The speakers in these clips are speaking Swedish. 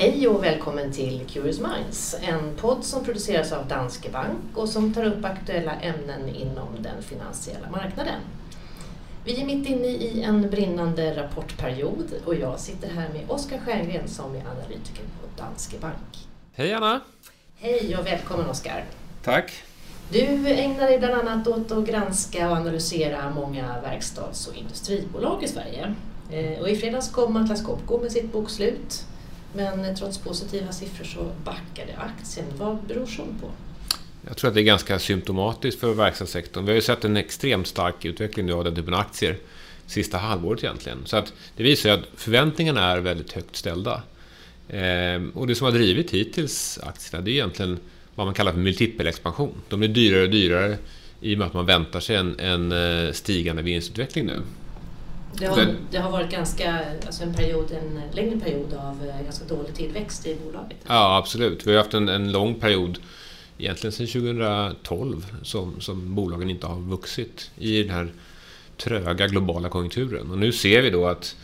Hej och välkommen till Curious Minds, en podd som produceras av Danske Bank och som tar upp aktuella ämnen inom den finansiella marknaden. Vi är mitt inne i en brinnande rapportperiod och jag sitter här med Oskar Stjärngren som är analytiker på Danske Bank. Hej Anna! Hej och välkommen Oskar! Tack! Du ägnar dig bland annat åt att granska och analysera många verkstads och industribolag i Sverige. Eh, och I fredags kom Atlas Copco med sitt bokslut. Men trots positiva siffror så backade aktien. Vad beror sånt på? Jag tror att det är ganska symptomatiskt för verkstadssektorn. Vi har ju sett en extremt stark utveckling nu av den typen av aktier sista halvåret egentligen. Så att det visar ju att förväntningarna är väldigt högt ställda. Ehm, och det som har drivit hittills aktierna det är egentligen vad man kallar för multipelexpansion. De blir dyrare och dyrare i och med att man väntar sig en, en eh, stigande vinstutveckling nu. Det har, det har varit ganska, alltså en, period, en längre period av eh, ganska dålig tillväxt i bolaget. Ja, absolut. Vi har haft en, en lång period, egentligen sedan 2012, som, som bolagen inte har vuxit i den här tröga globala konjunkturen. Och nu ser vi då att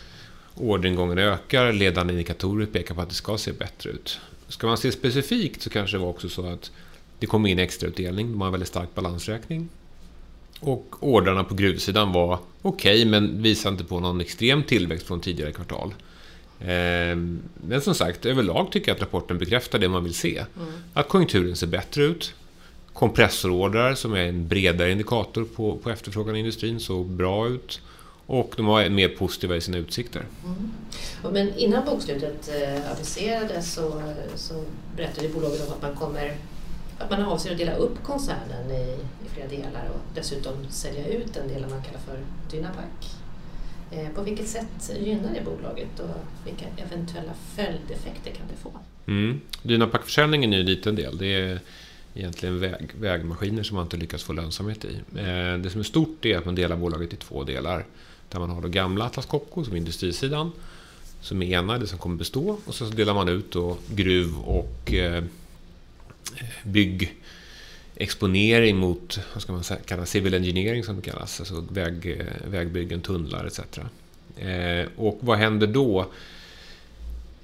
orderingången ökar, ledande indikatorer pekar på att det ska se bättre ut. Ska man se specifikt så kanske det var också så att det kom in extrautdelning, de har en väldigt stark balansräkning. Och ordrarna på gruvsidan var okej, okay, men visade inte på någon extrem tillväxt från tidigare kvartal. Ehm, men som sagt, överlag tycker jag att rapporten bekräftar det man vill se. Mm. Att konjunkturen ser bättre ut. Kompressorordrar, som är en bredare indikator på, på efterfrågan i industrin, såg bra ut. Och de var mer positiva i sina utsikter. Mm. Men innan bokslutet eh, aviserades så, så berättade bolaget om att man kommer att man avser att dela upp koncernen i, i flera delar och dessutom sälja ut den delen man kallar för Dynapac. Eh, på vilket sätt gynnar det bolaget och vilka eventuella följdeffekter kan det få? Mm. Dynapac-försäljningen är en liten del. Det är egentligen väg, vägmaskiner som man inte lyckats få lönsamhet i. Eh, det som är stort är att man delar bolaget i två delar. Där man har det gamla Atlas Copco som är industrisidan. Som är ena, det som kommer bestå. Och så delar man ut då gruv och eh, byggexponering mot, vad ska man kalla civil engineering som det kallas, alltså väg, vägbyggen, tunnlar etc. Eh, och vad händer då?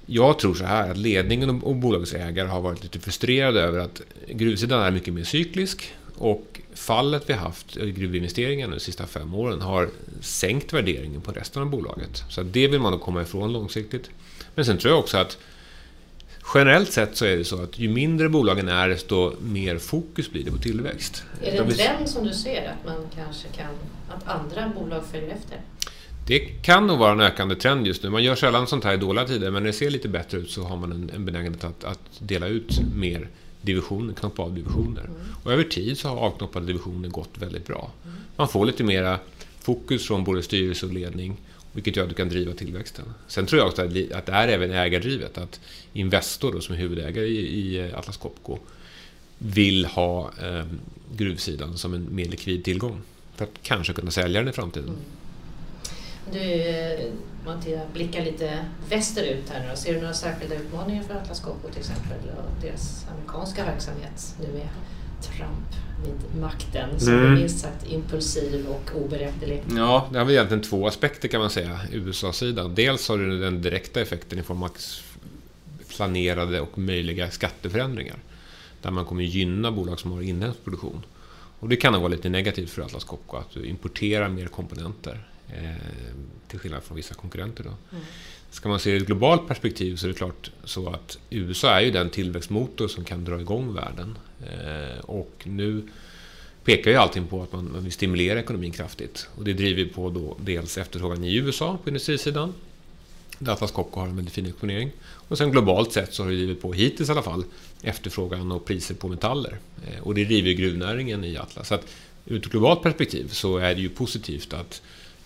Jag tror så här att ledningen och bolagets ägare har varit lite frustrerade över att gruvsidan är mycket mer cyklisk och fallet vi haft i gruvinvesteringar de sista fem åren har sänkt värderingen på resten av bolaget. Så det vill man nog komma ifrån långsiktigt. Men sen tror jag också att Generellt sett så är det så att ju mindre bolagen är, desto mer fokus blir det på tillväxt. Är det en trend som du ser, att man kanske kan, att andra bolag följer efter? Det kan nog vara en ökande trend just nu. Man gör sällan sånt här i dåliga tider, men när det ser lite bättre ut så har man en, en benägenhet att, att dela ut mer divisioner, knoppa av divisioner. Mm. Och över tid så har avknoppade divisioner gått väldigt bra. Mm. Man får lite mera fokus från både styrelse och ledning vilket gör att du kan driva tillväxten. Sen tror jag också att det är även ägardrivet. Att Investor då, som är huvudägare i eh, Atlas Copco vill ha eh, gruvsidan som en mer likvid tillgång. För att kanske kunna sälja den i framtiden. Mm. Du, eh, Mattia, blickar lite västerut här nu. då. Ser du några särskilda utmaningar för Atlas Copco till exempel och deras amerikanska verksamhet nu med Trump vid makten som mm. är minst sagt impulsiv och oberäknelig. Ja, det har väl egentligen två aspekter kan man säga, USA-sidan. Dels har du den direkta effekten i form av planerade och möjliga skatteförändringar. Där man kommer gynna bolag som har inhemsk produktion. Och det kan vara lite negativt för Atlas Copco att du importerar mer komponenter. Eh, till skillnad från vissa konkurrenter. Då. Mm. Ska man se det i ett globalt perspektiv så är det klart så att USA är ju den tillväxtmotor som kan dra igång världen. Eh, och nu pekar ju allting på att man, vill stimulera ekonomin kraftigt. Och det driver på då dels efterfrågan i USA på industrisidan. Där Atlas Copco har en väldigt fin exponering. Och sen globalt sett så har det drivit på, hittills i alla fall, efterfrågan och priser på metaller. Eh, och det driver gruvnäringen i Atlas. Så att ur ett globalt perspektiv så är det ju positivt att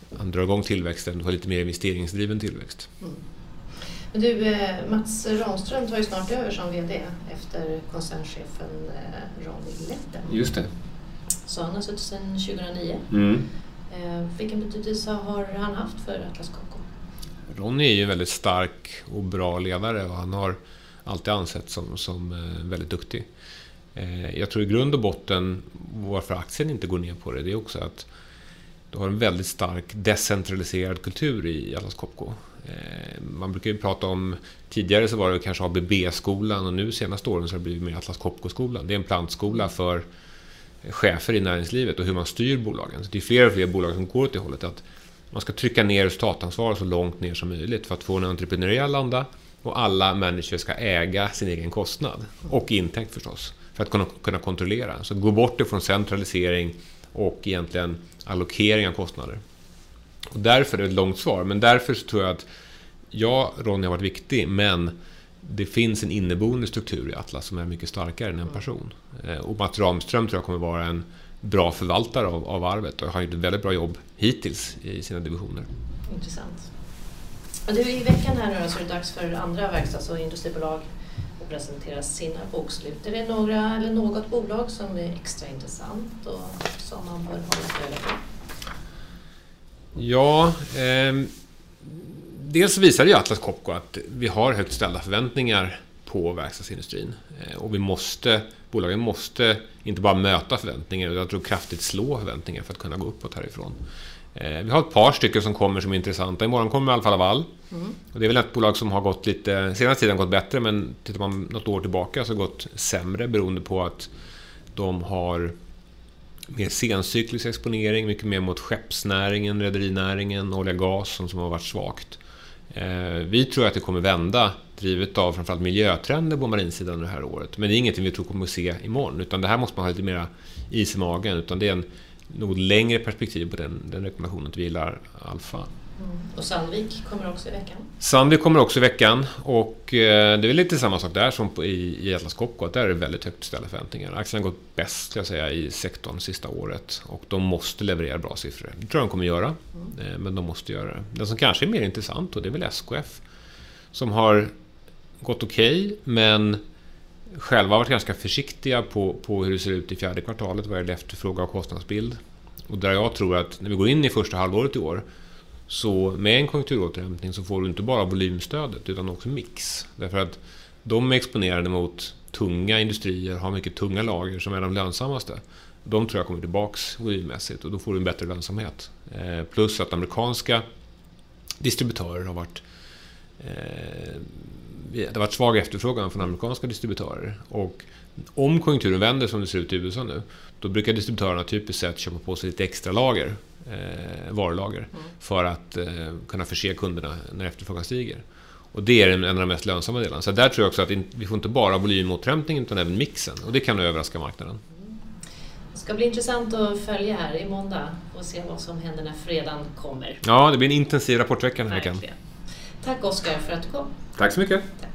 man drar igång tillväxten och har lite mer investeringsdriven tillväxt. Mm. Du, eh, Mats Ramström tar ju snart över som VD efter koncernchefen eh, Ronny Letten. Just det. Så han har suttit sedan 2009. Mm. Eh, vilken betydelse har han haft för Atlas Copco? Ronny är ju en väldigt stark och bra ledare och han har alltid ansetts som, som väldigt duktig. Jag tror i grund och botten varför aktien inte går ner på det, det är också att du har en väldigt stark decentraliserad kultur i Atlas Copco. Eh, man brukar ju prata om, tidigare så var det kanske ABB-skolan och nu senaste åren så har det blivit mer Atlas Copco-skolan. Det är en plantskola för chefer i näringslivet och hur man styr bolagen. Så det är fler och fler bolag som går åt det hållet. Att man ska trycka ner resultatansvar så långt ner som möjligt för att få en entreprenöriell anda och alla människor ska äga sin egen kostnad. Och intäkt förstås. För att kunna, kunna kontrollera. Så gå bort ifrån centralisering och egentligen allokering av kostnader. Och därför är det ett långt svar, men därför tror jag att ja, Ronny har varit viktig, men det finns en inneboende struktur i Atlas som är mycket starkare än en person. Eh, och Mats Ramström tror jag kommer vara en bra förvaltare av, av arvet och har gjort ett väldigt bra jobb hittills i sina divisioner. Intressant. Och du, I veckan här nu så är det dags för andra verkstads och industribolag att presentera sina bokslut. Är det några eller något bolag som är extra intressant och som man bör hålla ett på? Ja, eh, dels visar ju Atlas Copco att vi har högt ställda förväntningar på verkstadsindustrin. Eh, och vi måste, bolagen måste inte bara möta förväntningar utan jag tror kraftigt slå förväntningar för att kunna gå uppåt härifrån. Eh, vi har ett par stycken som kommer som är intressanta. Imorgon kommer Alfa Laval. Mm. Och det är väl ett bolag som har gått lite... Senaste tiden gått bättre men tittar man något år tillbaka så har gått sämre beroende på att de har mer sencyklisk exponering, mycket mer mot skeppsnäringen, rederinäringen, olja och gas som, som har varit svagt. Eh, vi tror att det kommer vända, drivet av framförallt miljötrender på marinsidan det här året. Men det är ingenting vi tror kommer att se imorgon, utan det här måste man ha lite mer is i magen. Utan det är en något längre perspektiv på den, den rekommendationen att vi gillar Alfa. Mm. Och Sandvik kommer också i veckan? Sandvik kommer också i veckan och eh, det är väl lite samma sak där som på, i, i Atlas Copco, att där är det väldigt högt ställda förväntningar. Aktien har gått bäst, ska jag säga, i sektorn sista året och de måste leverera bra siffror. Det tror jag de kommer göra, mm. eh, men de måste göra det. Den som kanske är mer intressant, och det är väl SKF, som har gått okej, okay, men själva varit ganska försiktiga på, på hur det ser ut i fjärde kvartalet vad gäller efterfrågan och kostnadsbild. Och där jag tror att när vi går in i första halvåret i år så med en konjunkturåterhämtning så får du inte bara volymstödet utan också mix. Därför att de är exponerade mot tunga industrier, har mycket tunga lager som är de lönsammaste. De tror jag kommer tillbaks volymmässigt och då får du en bättre lönsamhet. Eh, plus att amerikanska distributörer har varit eh, det har varit svag efterfrågan från amerikanska distributörer. Och om konjunkturen vänder som det ser ut i USA nu, då brukar distributörerna typiskt sett köpa på sig lite extra lager, eh, varulager, mm. för att eh, kunna förse kunderna när efterfrågan stiger. Och det är en av de mest lönsamma delarna. Så där tror jag också att vi får inte bara volymåterhämtning utan även mixen. Och det kan överraska marknaden. Det ska bli intressant att följa här i måndag och se vad som händer när fredagen kommer. Ja, det blir en intensiv rapportvecka den här veckan. Tack Oskar för att du kom. Tack så mycket. Tack.